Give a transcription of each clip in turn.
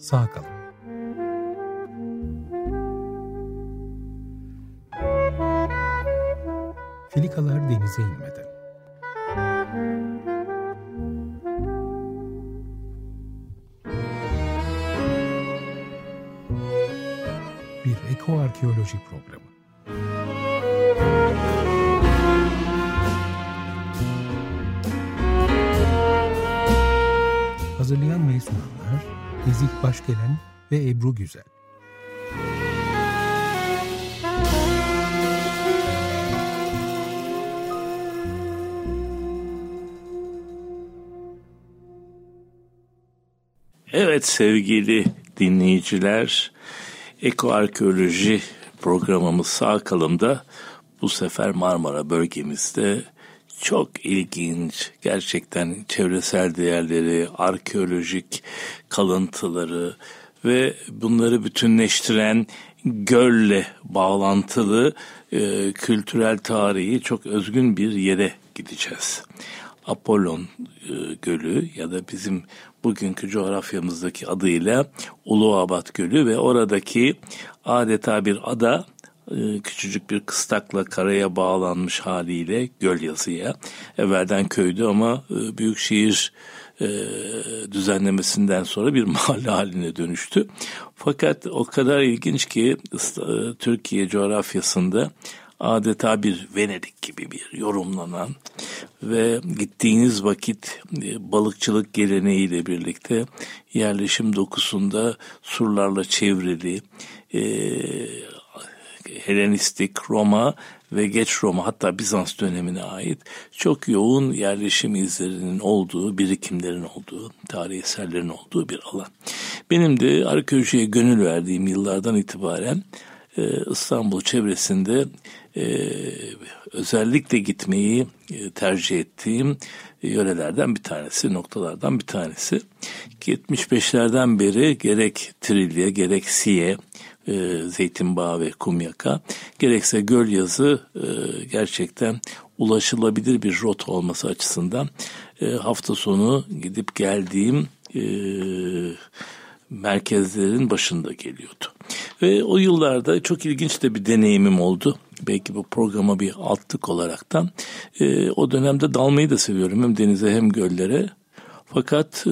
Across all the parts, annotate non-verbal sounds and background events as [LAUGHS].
sağ kalın. Filikalar denize inmeden. Ve Ebru Güzel. Evet sevgili dinleyiciler, ekoarkeoloji programımız sağ kalımda bu sefer Marmara bölgemizde çok ilginç, gerçekten çevresel değerleri, arkeolojik kalıntıları ve bunları bütünleştiren gölle bağlantılı e, kültürel tarihi çok özgün bir yere gideceğiz. Apollon e, Gölü ya da bizim bugünkü coğrafyamızdaki adıyla Uluabat Gölü ve oradaki adeta bir ada e, küçücük bir kıstakla karaya bağlanmış haliyle göl yazıya. Evvelden köydü ama e, büyük şehir e, düzenlemesinden sonra bir [LAUGHS] mahalle haline dönüştü. Fakat o kadar ilginç ki Türkiye coğrafyasında adeta bir Venedik gibi bir yorumlanan ve gittiğiniz vakit balıkçılık geleneğiyle birlikte yerleşim dokusunda surlarla çevrili e, Helenistik Roma ve geç Roma hatta Bizans dönemine ait çok yoğun yerleşim izlerinin olduğu, birikimlerin olduğu, tarih eserlerin olduğu bir alan. Benim de arkeolojiye gönül verdiğim yıllardan itibaren e, İstanbul çevresinde e, özellikle gitmeyi e, tercih ettiğim yörelerden bir tanesi, noktalardan bir tanesi. 75'lerden beri gerek Trilye, gerek Siye, e, Zeytinbağı ve Kumyaka gerekse göl yazı e, gerçekten ulaşılabilir bir rota olması açısından e, hafta sonu gidip geldiğim e, merkezlerin başında geliyordu. Ve o yıllarda çok ilginç de bir deneyimim oldu. Belki bu programa bir altlık olaraktan. E, o dönemde dalmayı da seviyorum hem denize hem göllere. Fakat e,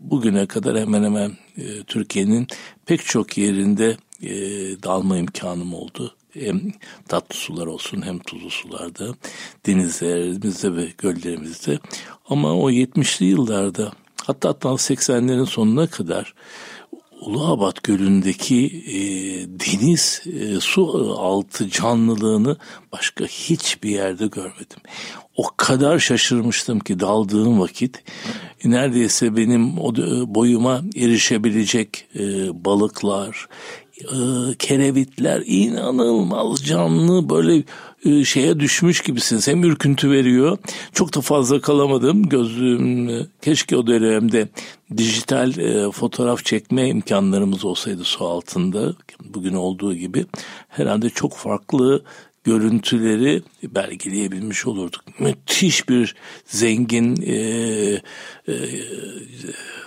bugüne kadar hemen hemen e, Türkiye'nin pek çok yerinde e, dalma imkanım oldu. Hem tatlı sular olsun hem tuzlu sularda, denizlerimizde ve göllerimizde. Ama o 70'li yıllarda hatta hatta 80'lerin sonuna kadar Uluabat Gölü'ndeki e, deniz e, su altı canlılığını başka hiçbir yerde görmedim. O kadar şaşırmıştım ki daldığım vakit neredeyse benim o boyuma erişebilecek e, balıklar, e, kerevitler inanılmaz canlı böyle e, şeye düşmüş gibisiniz. Hem ürküntü veriyor. Çok da fazla kalamadım. Gözlüğüm keşke o dönemde dijital e, fotoğraf çekme imkanlarımız olsaydı su altında. Bugün olduğu gibi herhalde çok farklı görüntüleri belgeleyebilmiş olurduk. Müthiş bir zengin e, e,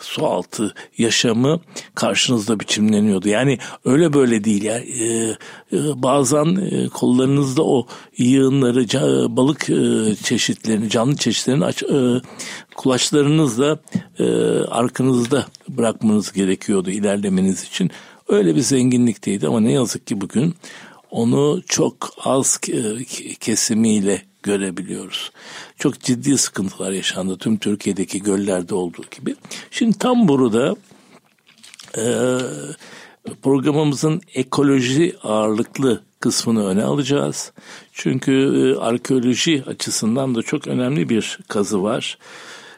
su altı yaşamı karşınızda biçimleniyordu. Yani öyle böyle değil ya. E, e, bazen e, kollarınızda o yığınları, balık e, çeşitlerini, canlı çeşitlerini aç, e, kulaçlarınızla e, arkanızda bırakmanız gerekiyordu ilerlemeniz için. Öyle bir zenginlikteydi ama ne yazık ki bugün onu çok az kesimiyle görebiliyoruz. Çok ciddi sıkıntılar yaşandı tüm Türkiye'deki göllerde olduğu gibi. Şimdi tam burada e, programımızın ekoloji ağırlıklı kısmını öne alacağız. Çünkü e, arkeoloji açısından da çok önemli bir kazı var.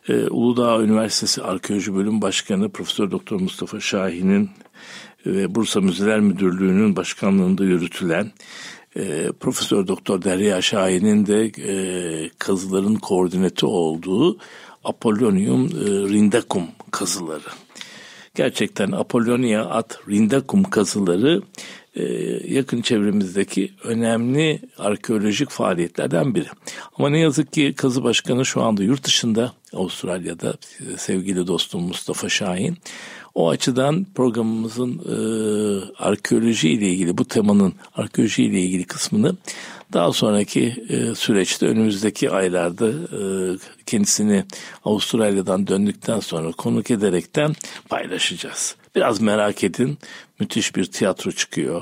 E, Uludağ Üniversitesi Arkeoloji Bölüm Başkanı Profesör Doktor Mustafa Şahin'in ve Bursa Müzeler Müdürlüğü'nün başkanlığında yürütülen e, Profesör Doktor Derya Şahin'in de e, kazıların koordinatı olduğu Apollonium e, Rindacum kazıları. Gerçekten Apollonia at Rindacum kazıları e, yakın çevremizdeki önemli arkeolojik faaliyetlerden biri. Ama ne yazık ki Kazı Başkanı şu anda yurt dışında Avustralya'da sevgili dostum Mustafa Şahin. O açıdan programımızın e, arkeoloji ile ilgili bu temanın arkeoloji ile ilgili kısmını daha sonraki e, süreçte önümüzdeki aylarda e, kendisini Avustralya'dan döndükten sonra konuk ederekten paylaşacağız. Biraz merak edin. Müthiş bir tiyatro çıkıyor.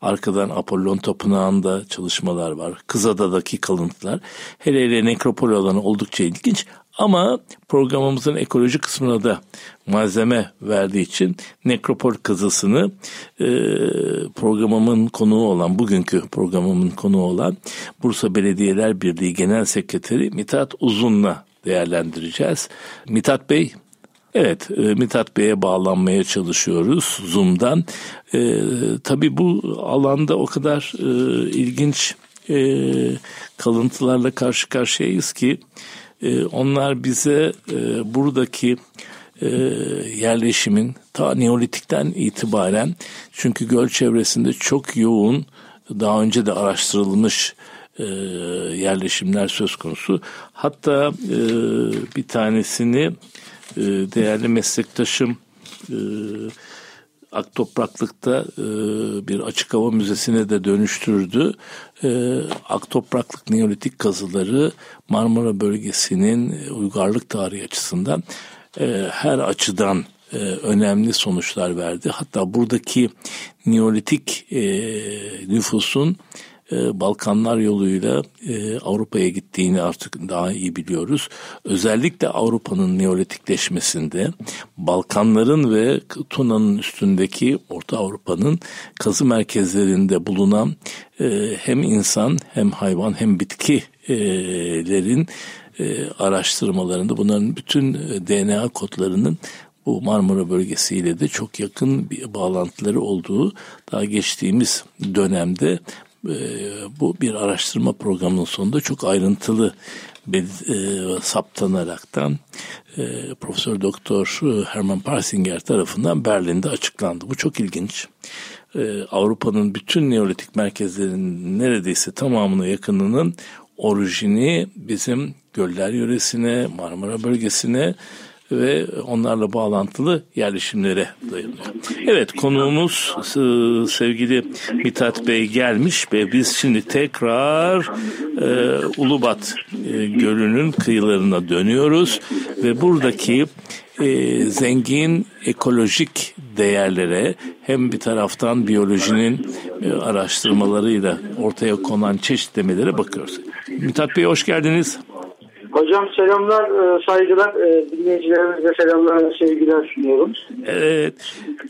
Arkadan Apollon Tapınağı'nda çalışmalar var. Kızada'daki kalıntılar. Hele hele nekropol alanı oldukça ilginç. Ama programımızın ekoloji kısmına da malzeme verdiği için nekropol kazısını e, programımın konuğu olan, bugünkü programımın konuğu olan Bursa Belediyeler Birliği Genel Sekreteri Mithat Uzun'la değerlendireceğiz. Mithat Bey Evet, e, Mithat Bey'e bağlanmaya çalışıyoruz Zoom'dan. E, tabii bu alanda o kadar e, ilginç e, kalıntılarla karşı karşıyayız ki e, onlar bize e, buradaki e, yerleşimin ta Neolitik'ten itibaren çünkü göl çevresinde çok yoğun daha önce de araştırılmış e, yerleşimler söz konusu. Hatta e, bir tanesini e, değerli meslektaşım e, Aktopraklık'ta e, bir açık hava müzesine de dönüştürdü. E, Aktopraklık Neolitik kazıları Marmara bölgesinin uygarlık tarihi açısından e, her açıdan e, önemli sonuçlar verdi. Hatta buradaki Neolitik e, nüfusun e, Balkanlar yoluyla e, Avrupa'ya gittiğini artık daha iyi biliyoruz. Özellikle Avrupa'nın neolitikleşmesinde Balkanların ve Tuna'nın üstündeki Orta Avrupa'nın kazı merkezlerinde bulunan e, hem insan hem hayvan hem bitkilerin araştırmalarında bunların bütün DNA kodlarının bu Marmara bölgesiyle de çok yakın bir bağlantıları olduğu daha geçtiğimiz dönemde e, bu bir araştırma programının sonunda çok ayrıntılı bir, e, saptanaraktan e, Profesör Doktor Herman Parsinger tarafından Berlin'de açıklandı. Bu çok ilginç. E, Avrupa'nın bütün neolitik merkezlerinin neredeyse tamamına yakınının orijini bizim göller yöresine, Marmara bölgesine ve onlarla bağlantılı yerleşimlere dayanıyor. Evet konuğumuz e, sevgili Mithat Bey gelmiş ve biz şimdi tekrar e, Ulubat e, Gölü'nün kıyılarına dönüyoruz ve buradaki e, zengin ekolojik değerlere hem bir taraftan biyolojinin e, araştırmalarıyla ortaya konan çeşitlemelere bakıyoruz. Mithat Bey hoş geldiniz. Hocam selamlar, e, saygılar. E, dinleyicilerimize selamlar, sevgiler sunuyorum. Evet,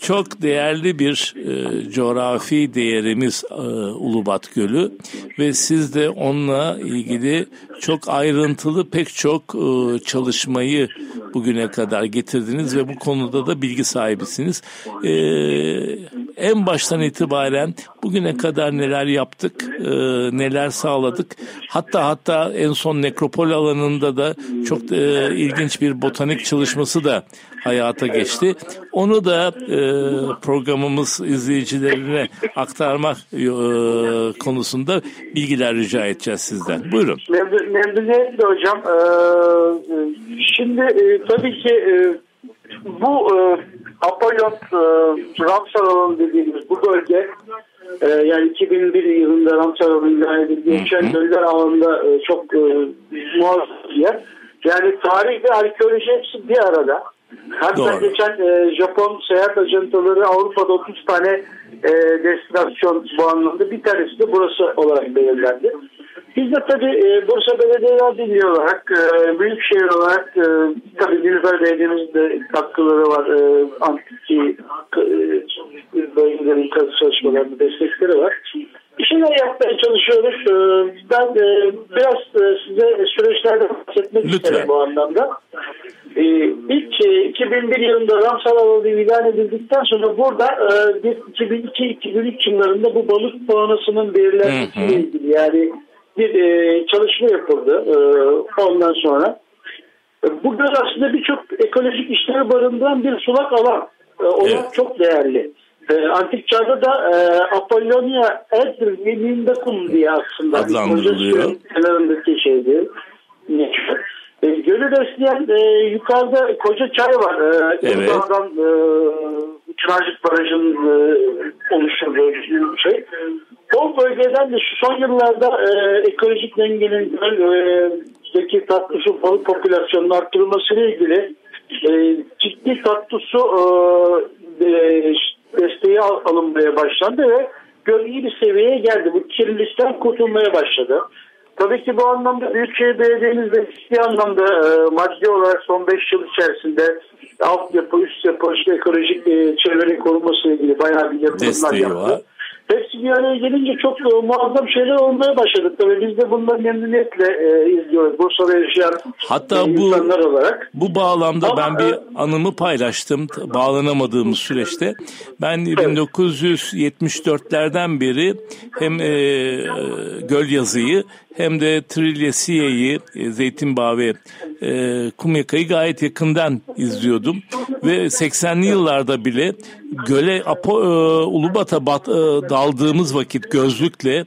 çok değerli bir e, coğrafi değerimiz e, Ulubat Gölü ve siz de onunla ilgili çok ayrıntılı pek çok çalışmayı bugüne kadar getirdiniz ve bu konuda da bilgi sahibisiniz. En baştan itibaren bugüne kadar neler yaptık, e, neler sağladık. Hatta hatta en son nekropol alanında da çok e, ilginç bir botanik çalışması da hayata geçti. Onu da e, programımız izleyicilerine aktarmak e, konusunda bilgiler rica edeceğiz sizden. Buyurun. Memnuniyetle hocam. Ee, şimdi e, tabii ki e, bu e, Apollon e, Ramsar alanı dediğimiz bu bölge e, yani 2001 yılında Ramsar alanı ilan edildi. Geçen göller alanında e, çok e, muazzam bir yer. Yani tarih ve arkeoloji hepsi bir arada. Hatta Doğru. geçen e, Japon seyahat ajantaları Avrupa'da 30 tane e, destinasyon bu anlamda bir tanesi de burası olarak belirlendi. Biz de tabii e, Bursa Belediyeler Birliği olarak, e, Büyükşehir olarak e, tabii Nilüfer Belediye'mizin de katkıları var. E, antiki e, bölgelerin kazı çalışmalarında destekleri var. Bir şeyler yapmaya çalışıyoruz. E, ben e, biraz e, size süreçlerden bahsetmek Lütfen. isterim bu anlamda. E, ilk e, 2001 yılında Ramsar alanı ilan edildikten sonra burada e, 2002-2003 yıllarında bu balık puanasının belirlenmesiyle ilgili yani bir e, çalışma yapıldı e, ondan sonra. E, bu göl aslında birçok ekolojik işleri barındıran bir sulak alan. E, olan evet. çok değerli. E, antik çağda da e, Apollonia Edr kum diye aslında. Adlandırılıyor. Kenarındaki şeydi. E, gölü besleyen e, yukarıda koca çay var. E, evet. Oradan e, Çınarcık Barajı'nın e, oluşturduğu bir şey. O bölgeden de şu son yıllarda e, ekolojik dengenin göldeki e, tatlı su balık popülasyonunun arttırılmasıyla ilgili e, ciddi tatlı su e, desteği alınmaya başlandı ve göl iyi bir seviyeye geldi. Bu kirlilikten kurtulmaya başladı. Tabii ki bu anlamda Büyükşehir Belediye'miz de ciddi anlamda e, maddi olarak son 5 yıl içerisinde altyapı, üst yapı, işte ekolojik e, çevrenin korunması ile ilgili bayağı bir yatırımlar yaptı. Var. Hepsi bir araya gelince çok e, muazzam şeyler olmaya başladı. Tabii biz de bunları memnuniyetle e, izliyoruz. Bursa'da yaşayan Hatta e, bu, insanlar olarak. Bu bağlamda Ama, ben bir anımı paylaştım bağlanamadığımız süreçte. Ben evet. 1974'lerden beri hem e, Göl Yazı'yı hem de Trilyesiye'yi, e, Zeytinbağı ve e, Kumyaka'yı gayet yakından izliyordum. Ve 80'li yıllarda bile göle Apo, e, Ulubat'a bat, e, daldığımız vakit gözlükle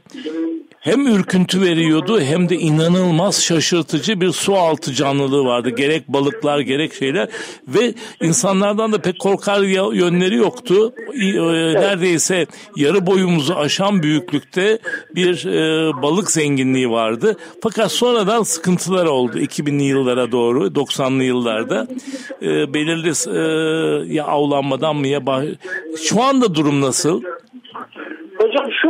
hem ürküntü veriyordu hem de inanılmaz şaşırtıcı bir su altı canlılığı vardı. Gerek balıklar gerek şeyler ve insanlardan da pek korkar yönleri yoktu. E, neredeyse yarı boyumuzu aşan büyüklükte bir e, balık zenginliği vardı. Fakat sonradan sıkıntılar oldu 2000'li yıllara doğru 90'lı yıllarda. E, belirli ya avlanmadan mı ya şu anda durum nasıl?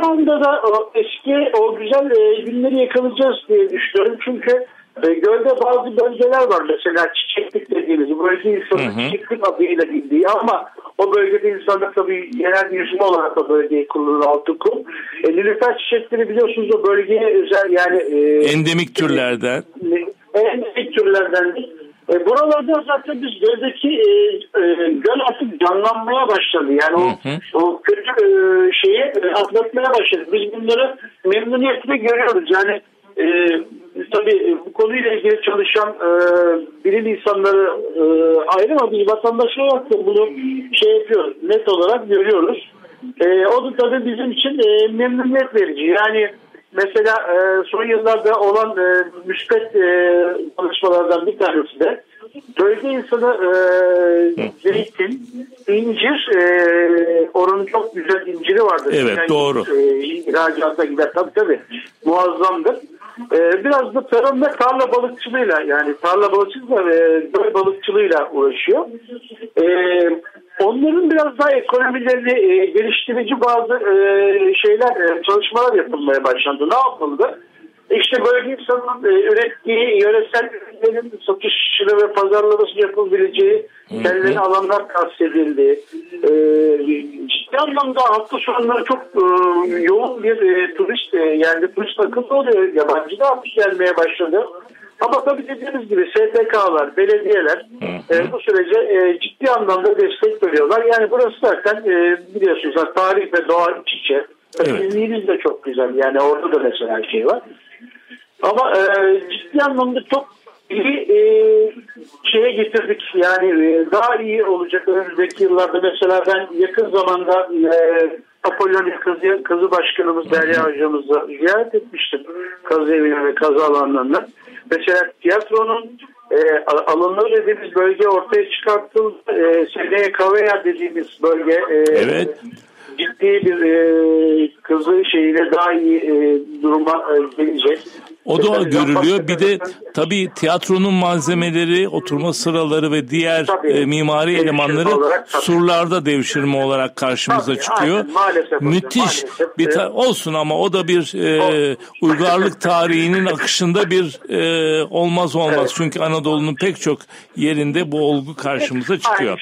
Anda da eski o güzel e, günleri yakalayacağız diye düşünüyorum. Çünkü e, gölde bazı bölgeler var mesela çiçeklik dediğimiz bölge insanın çiçeklik adıyla bildiği ama o bölgede insanlar tabii genel bir yüzme olarak o bölgeyi kullanır altı kum. E, Nilüfer çiçekleri biliyorsunuz o bölgeye özel yani e, endemik türlerden. E, endemik türlerden e, buralarda zaten biz göldeki e, e, göl artık canlanmaya başladı. Yani o, hı hı. o kötü e, şeyi e, atlatmaya başladı. Biz bunları memnuniyetle görüyoruz. Yani e, tabii bu konuyla ilgili çalışan e, bilim insanları e, ayrı ama biz vatandaşlar olarak da bunu şey yapıyoruz. Net olarak görüyoruz. E, o da tabii bizim için e, memnuniyet verici. Yani mesela e, son yıllarda olan e, müspet e, çalışmalardan bir tanesi de bölge insanı e, zeytin, incir e, oranın çok güzel inciri vardır. Evet yani, doğru. E, ihracata gider tabii tabii muazzamdır. E, biraz da tarım ve tarla balıkçılığıyla yani tarla balıkçılığıyla ve göl balıkçılığıyla uğraşıyor. E, onların biraz daha ekonomilerini e, geliştirici bazı e, şeyler, e, çalışmalar yapılmaya başlandı. Ne yapıldı? İşte böyle insanın e, ürettiği yöresel ürünlerin satışını ve pazarlaması yapılabileceği belirli alanlar kastedildi. E, ciddi anlamda hafta sonları çok e, yoğun bir e, turist e, yani turist akıllı oluyor. Yabancı da gelmeye başladı. Ama tabii dediğimiz gibi STK'lar, belediyeler e, bu sürece e, ciddi anlamda destek veriyorlar. Yani burası zaten e, biliyorsunuz tarih ve doğa iç içe. Evet. de çok güzel. Yani orada da mesela şey var. Ama e, ciddi anlamda çok iyi e, şeye getirdik. Yani e, daha iyi olacak önümüzdeki yıllarda. Mesela ben yakın zamanda e, Apollonia kızı, kızı başkanımız Derya hocamızla ziyaret etmiştim. Kazı evine ve kazı alanlarına. Mesela tiyatronun e, alınır dediğimiz bölge ortaya çıkartıldı. E, Seneye Kaveya dediğimiz bölge e, evet ciddi bir e, kızı şeyiyle daha iyi e, duruma e, gelecek. O da görülüyor. Bir de tabii tiyatronun malzemeleri, oturma sıraları ve diğer tabii, e, mimari elemanları olarak, surlarda devşirme olarak karşımıza tabii, çıkıyor. Aynen, maalesef Müthiş. Maalesef, bir ta- olsun ama o da bir e, uygarlık tarihinin akışında bir e, olmaz olmaz. Evet. Çünkü Anadolu'nun pek çok yerinde bu olgu karşımıza çıkıyor.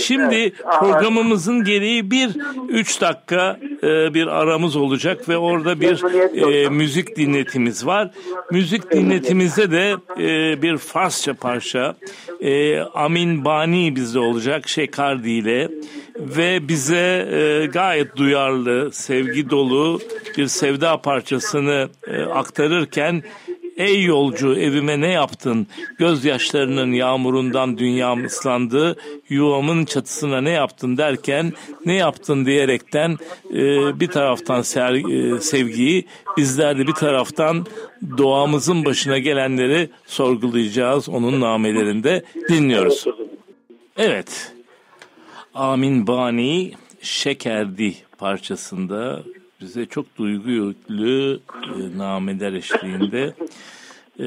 Şimdi evet. programımızın gereği bir üç dakika e, bir aramız olacak ve orada bir e, müzik dinletimiz var. Müzik dinletimizde de e, bir Farsça parça e, Amin Bani bizde olacak Şekardi ile. Ve bize e, gayet duyarlı, sevgi dolu bir sevda parçasını e, aktarırken Ey yolcu evime ne yaptın? Gözyaşlarının yağmurundan dünyam ıslandı. Yuvamın çatısına ne yaptın derken ne yaptın diyerekten e, bir taraftan ser, e, sevgiyi bizler de bir taraftan doğamızın başına gelenleri sorgulayacağız onun namelerinde dinliyoruz. Evet. Amin Bani Şekerdi parçasında bize çok duygu yüklü e, nameler eşliğinde e,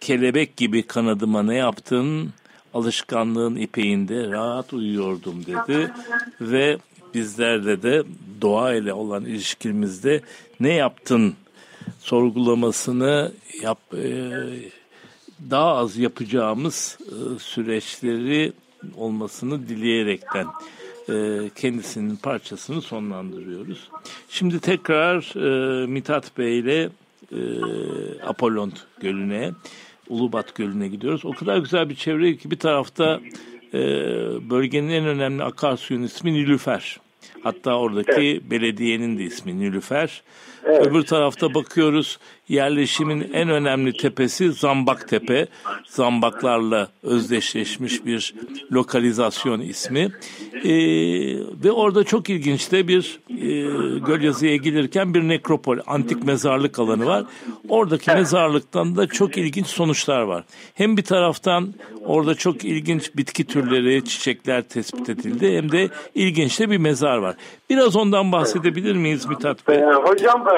kelebek gibi kanadıma ne yaptın? Alışkanlığın ipeğinde rahat uyuyordum dedi. Ve bizlerde de doğa ile olan ilişkimizde ne yaptın sorgulamasını yap e, daha az yapacağımız e, süreçleri olmasını dileyerekten kendisinin parçasını sonlandırıyoruz. Şimdi tekrar e, Mithat Bey ile e, Apollon Gölü'ne, Ulubat Gölü'ne gidiyoruz. O kadar güzel bir çevre ki bir tarafta e, bölgenin en önemli akarsuyun ismi Nilüfer. Hatta oradaki evet. belediyenin de ismi Nilüfer. Evet. Öbür tarafta bakıyoruz yerleşimin en önemli tepesi Zambak Tepe. Zambaklarla özdeşleşmiş bir lokalizasyon ismi. Ee, ve orada çok ilginç de bir e, Gölyazı'ya gelirken bir nekropol, antik mezarlık alanı var. Oradaki evet. mezarlıktan da çok ilginç sonuçlar var. Hem bir taraftan orada çok ilginç bitki türleri, çiçekler tespit edildi hem de ilginç de bir mezar var. Biraz ondan bahsedebilir miyiz Mithat Bey? Ee,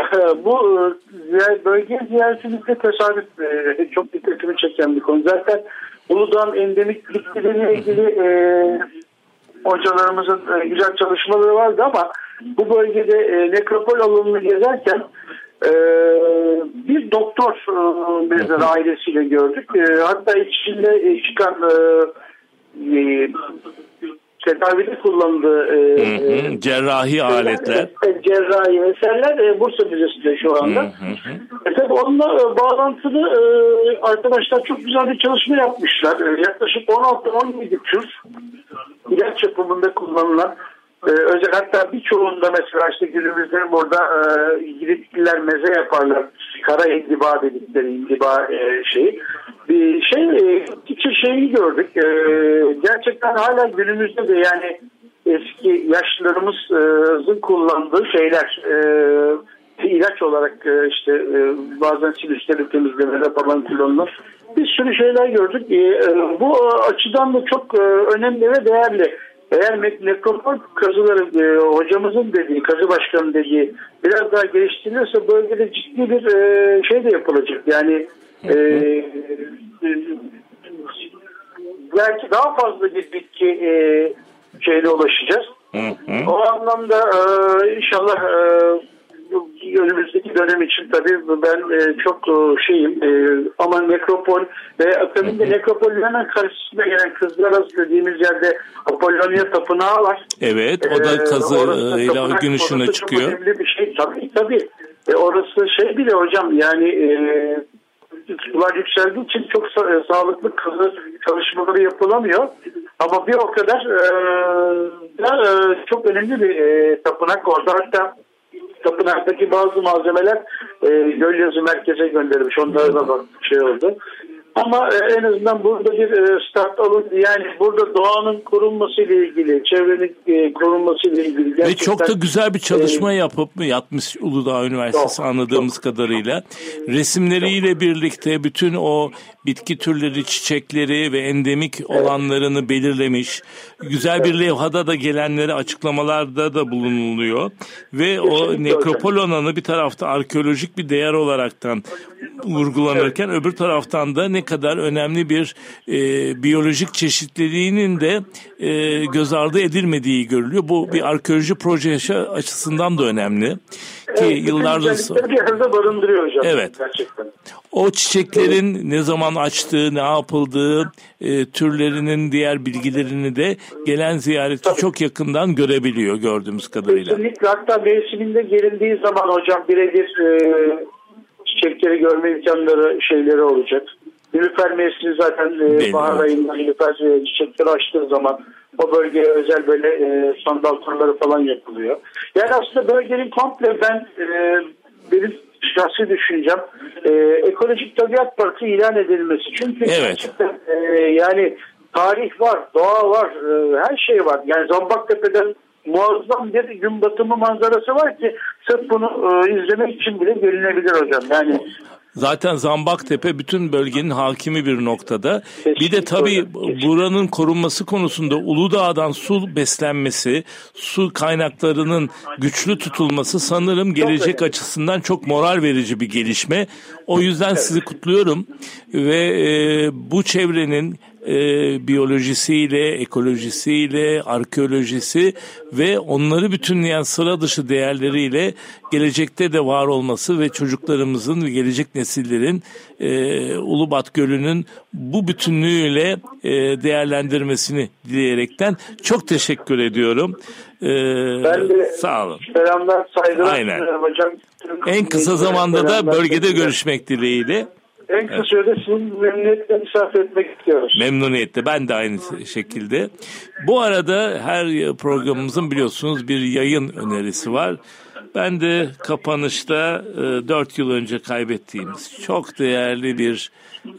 hocam bu e, bölge ziyaretimizde tesadüf e, çok dikkatimi çeken bir konu. Zaten Uludağ'ın endemik bitkileriyle ilgili e, hocalarımızın e, güzel çalışmaları vardı ama bu bölgede e, nekropol alanını gezerken e, bir doktor e, bizler ailesiyle gördük. E, hatta içinde e, çıkan e, e, tedavide kullandığı e, hı hı, cerrahi e, aletler. E, cerrahi eserler e, Bursa Müzesi'nde şu anda. Hı hı. E, tabii onunla e, bağlantılı e, arkadaşlar çok güzel bir çalışma yapmışlar. E, yaklaşık 16-17 tür ilaç yapımında kullanılan ee, özel hatta birçoğunda mesela işte günümüzde burada e, Giritliler meze yaparlar. Kara indiba dedikleri indiba e, şeyi. Bir şey e, iki şeyi gördük. E, gerçekten hala günümüzde de yani eski yaşlılarımızın kullandığı şeyler e, ilaç olarak e, işte e, bazen sinüsleri temizlemede falan kullanılır. Bir sürü şeyler gördük. E, e, bu açıdan da çok e, önemli ve değerli. Eğer nekropol kazıları e, hocamızın dediği, kazı başkanı dediği biraz daha geliştirilirse bölgede ciddi bir e, şey de yapılacak. Yani e, e, belki daha fazla bir bitki e, şeyle ulaşacağız. Hı hı. O anlamda e, inşallah e, önümüzdeki dönem için tabii ben e, çok e, şeyim e, ama nekropol ve akabinde nekropolün hemen karşısında gelen Kızlar dediğimiz yerde Apollonia Tapınağı var. Evet o da kazı e, ile gün ışığına çıkıyor. Çok önemli bir şey tabii tabii. E, orası şey bile hocam yani e, sular yükseldiği için çok sa- e, sağlıklı kazı çalışmaları yapılamıyor. Ama bir o kadar e, da, e, çok önemli bir e, tapınak orada. Hatta tapınaktaki bazı malzemeler e, Gölyazı merkeze gönderilmiş. Onlara da bak şey oldu. Ama e, en azından burada bir e, start alın yani burada doğanın korunması ile ilgili, çevrenin e, korunması ile ilgili gerçekten, Ve çok da güzel bir çalışma e, yapıp yapmış Uludağ Üniversitesi çok, anladığımız çok. kadarıyla. Resimleriyle birlikte bütün o bitki türleri, çiçekleri ve endemik evet. olanlarını belirlemiş. Güzel evet. bir levhada da gelenleri açıklamalarda da bulunuluyor. Ve Kesinlikle o nekropol alanı bir tarafta arkeolojik bir değer olaraktan vurgulanırken öbür taraftan da ne kadar önemli bir e, biyolojik çeşitliliğinin de e, göz ardı edilmediği görülüyor. Bu bir arkeoloji projesi açısından da önemli. Ki evet, yıllardır sonra... bir arada barındırıyor hocam. Evet. Gerçekten. O çiçeklerin evet. ne zaman açtığı, ne yapıldığı, e, türlerinin diğer bilgilerini de gelen ziyaretçi Tabii. çok yakından görebiliyor gördüğümüz kadarıyla. Kesinlikle hatta mevsiminde gelindiği zaman hocam birebir e, çiçekleri görme imkanları şeyleri olacak. Nilüfer mevsimi zaten e, bahar ayında Nilüfer e, çiçekleri açtığı zaman o bölgeye özel böyle e, sandal turları falan yapılıyor. Yani aslında bölgenin komple ben e, benim şahsi düşüncem e, ekolojik tabiat parkı ilan edilmesi. Çünkü Evet. gerçekten e, yani tarih var, doğa var, e, her şey var. Yani Zombaktepe'den muazzam bir gün batımı manzarası var ki sırf bunu e, izlemek için bile gelinebilir hocam. Yani Zaten Zambaktepe bütün bölgenin hakimi bir noktada. Bir de tabii buranın korunması konusunda Uludağ'dan su beslenmesi, su kaynaklarının güçlü tutulması sanırım gelecek açısından çok moral verici bir gelişme. O yüzden sizi kutluyorum ve e, bu çevrenin e, biyolojisiyle, ekolojisiyle, arkeolojisi ve onları bütünleyen sıra dışı değerleriyle gelecekte de var olması ve çocuklarımızın ve gelecek nesillerin e, Ulubat Gölü'nün bu bütünlüğüyle e, değerlendirmesini dileyerekten çok teşekkür ediyorum. E, Ben de- sağ olun. selamlar, saygılar Aynen. hocam. En kısa zamanda da bölgede görüşmek dileğiyle. En kısa sürede sizin memnuniyetle misafir etmek istiyoruz. Memnuniyetle ben de aynı şekilde. Bu arada her programımızın biliyorsunuz bir yayın önerisi var. Ben de kapanışta e, 4 yıl önce kaybettiğimiz çok değerli bir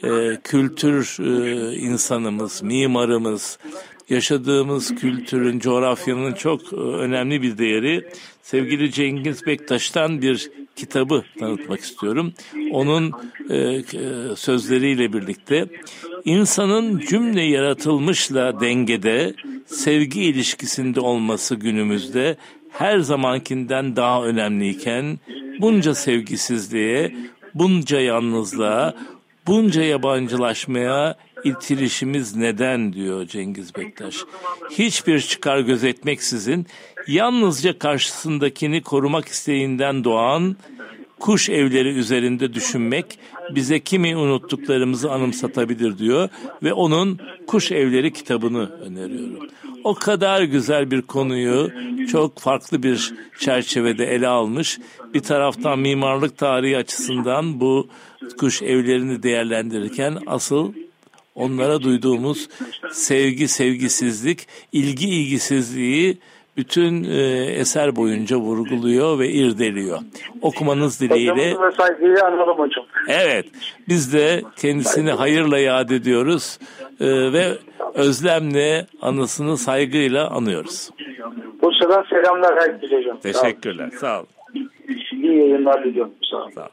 e, kültür e, insanımız, mimarımız, yaşadığımız kültürün, coğrafyanın çok e, önemli bir değeri. Sevgili Cengiz Bektaş'tan bir kitabı tanıtmak istiyorum. Onun e, e, sözleriyle birlikte insanın cümle yaratılmışla dengede, sevgi ilişkisinde olması günümüzde her zamankinden daha önemliyken bunca sevgisizliğe, bunca yalnızlığa, bunca yabancılaşmaya itilişimiz neden diyor Cengiz Bektaş. Hiçbir çıkar gözetmeksizin yalnızca karşısındakini korumak isteğinden doğan kuş evleri üzerinde düşünmek bize kimi unuttuklarımızı anımsatabilir diyor ve onun Kuş Evleri kitabını öneriyorum. O kadar güzel bir konuyu çok farklı bir çerçevede ele almış. Bir taraftan mimarlık tarihi açısından bu kuş evlerini değerlendirirken asıl onlara duyduğumuz sevgi, sevgisizlik, ilgi, ilgisizliği bütün e, eser boyunca vurguluyor ve irdeliyor. Okumanız dileğiyle. Hocam. Evet, biz de kendisini hayırla yad ediyoruz e, ve özlemle anısını saygıyla anıyoruz. Bursa'dan selamlar herkese hocam. Sağ olun. Teşekkürler, sağ olun. İyi yayınlar diliyorum. Sağ olun. Sağ olun.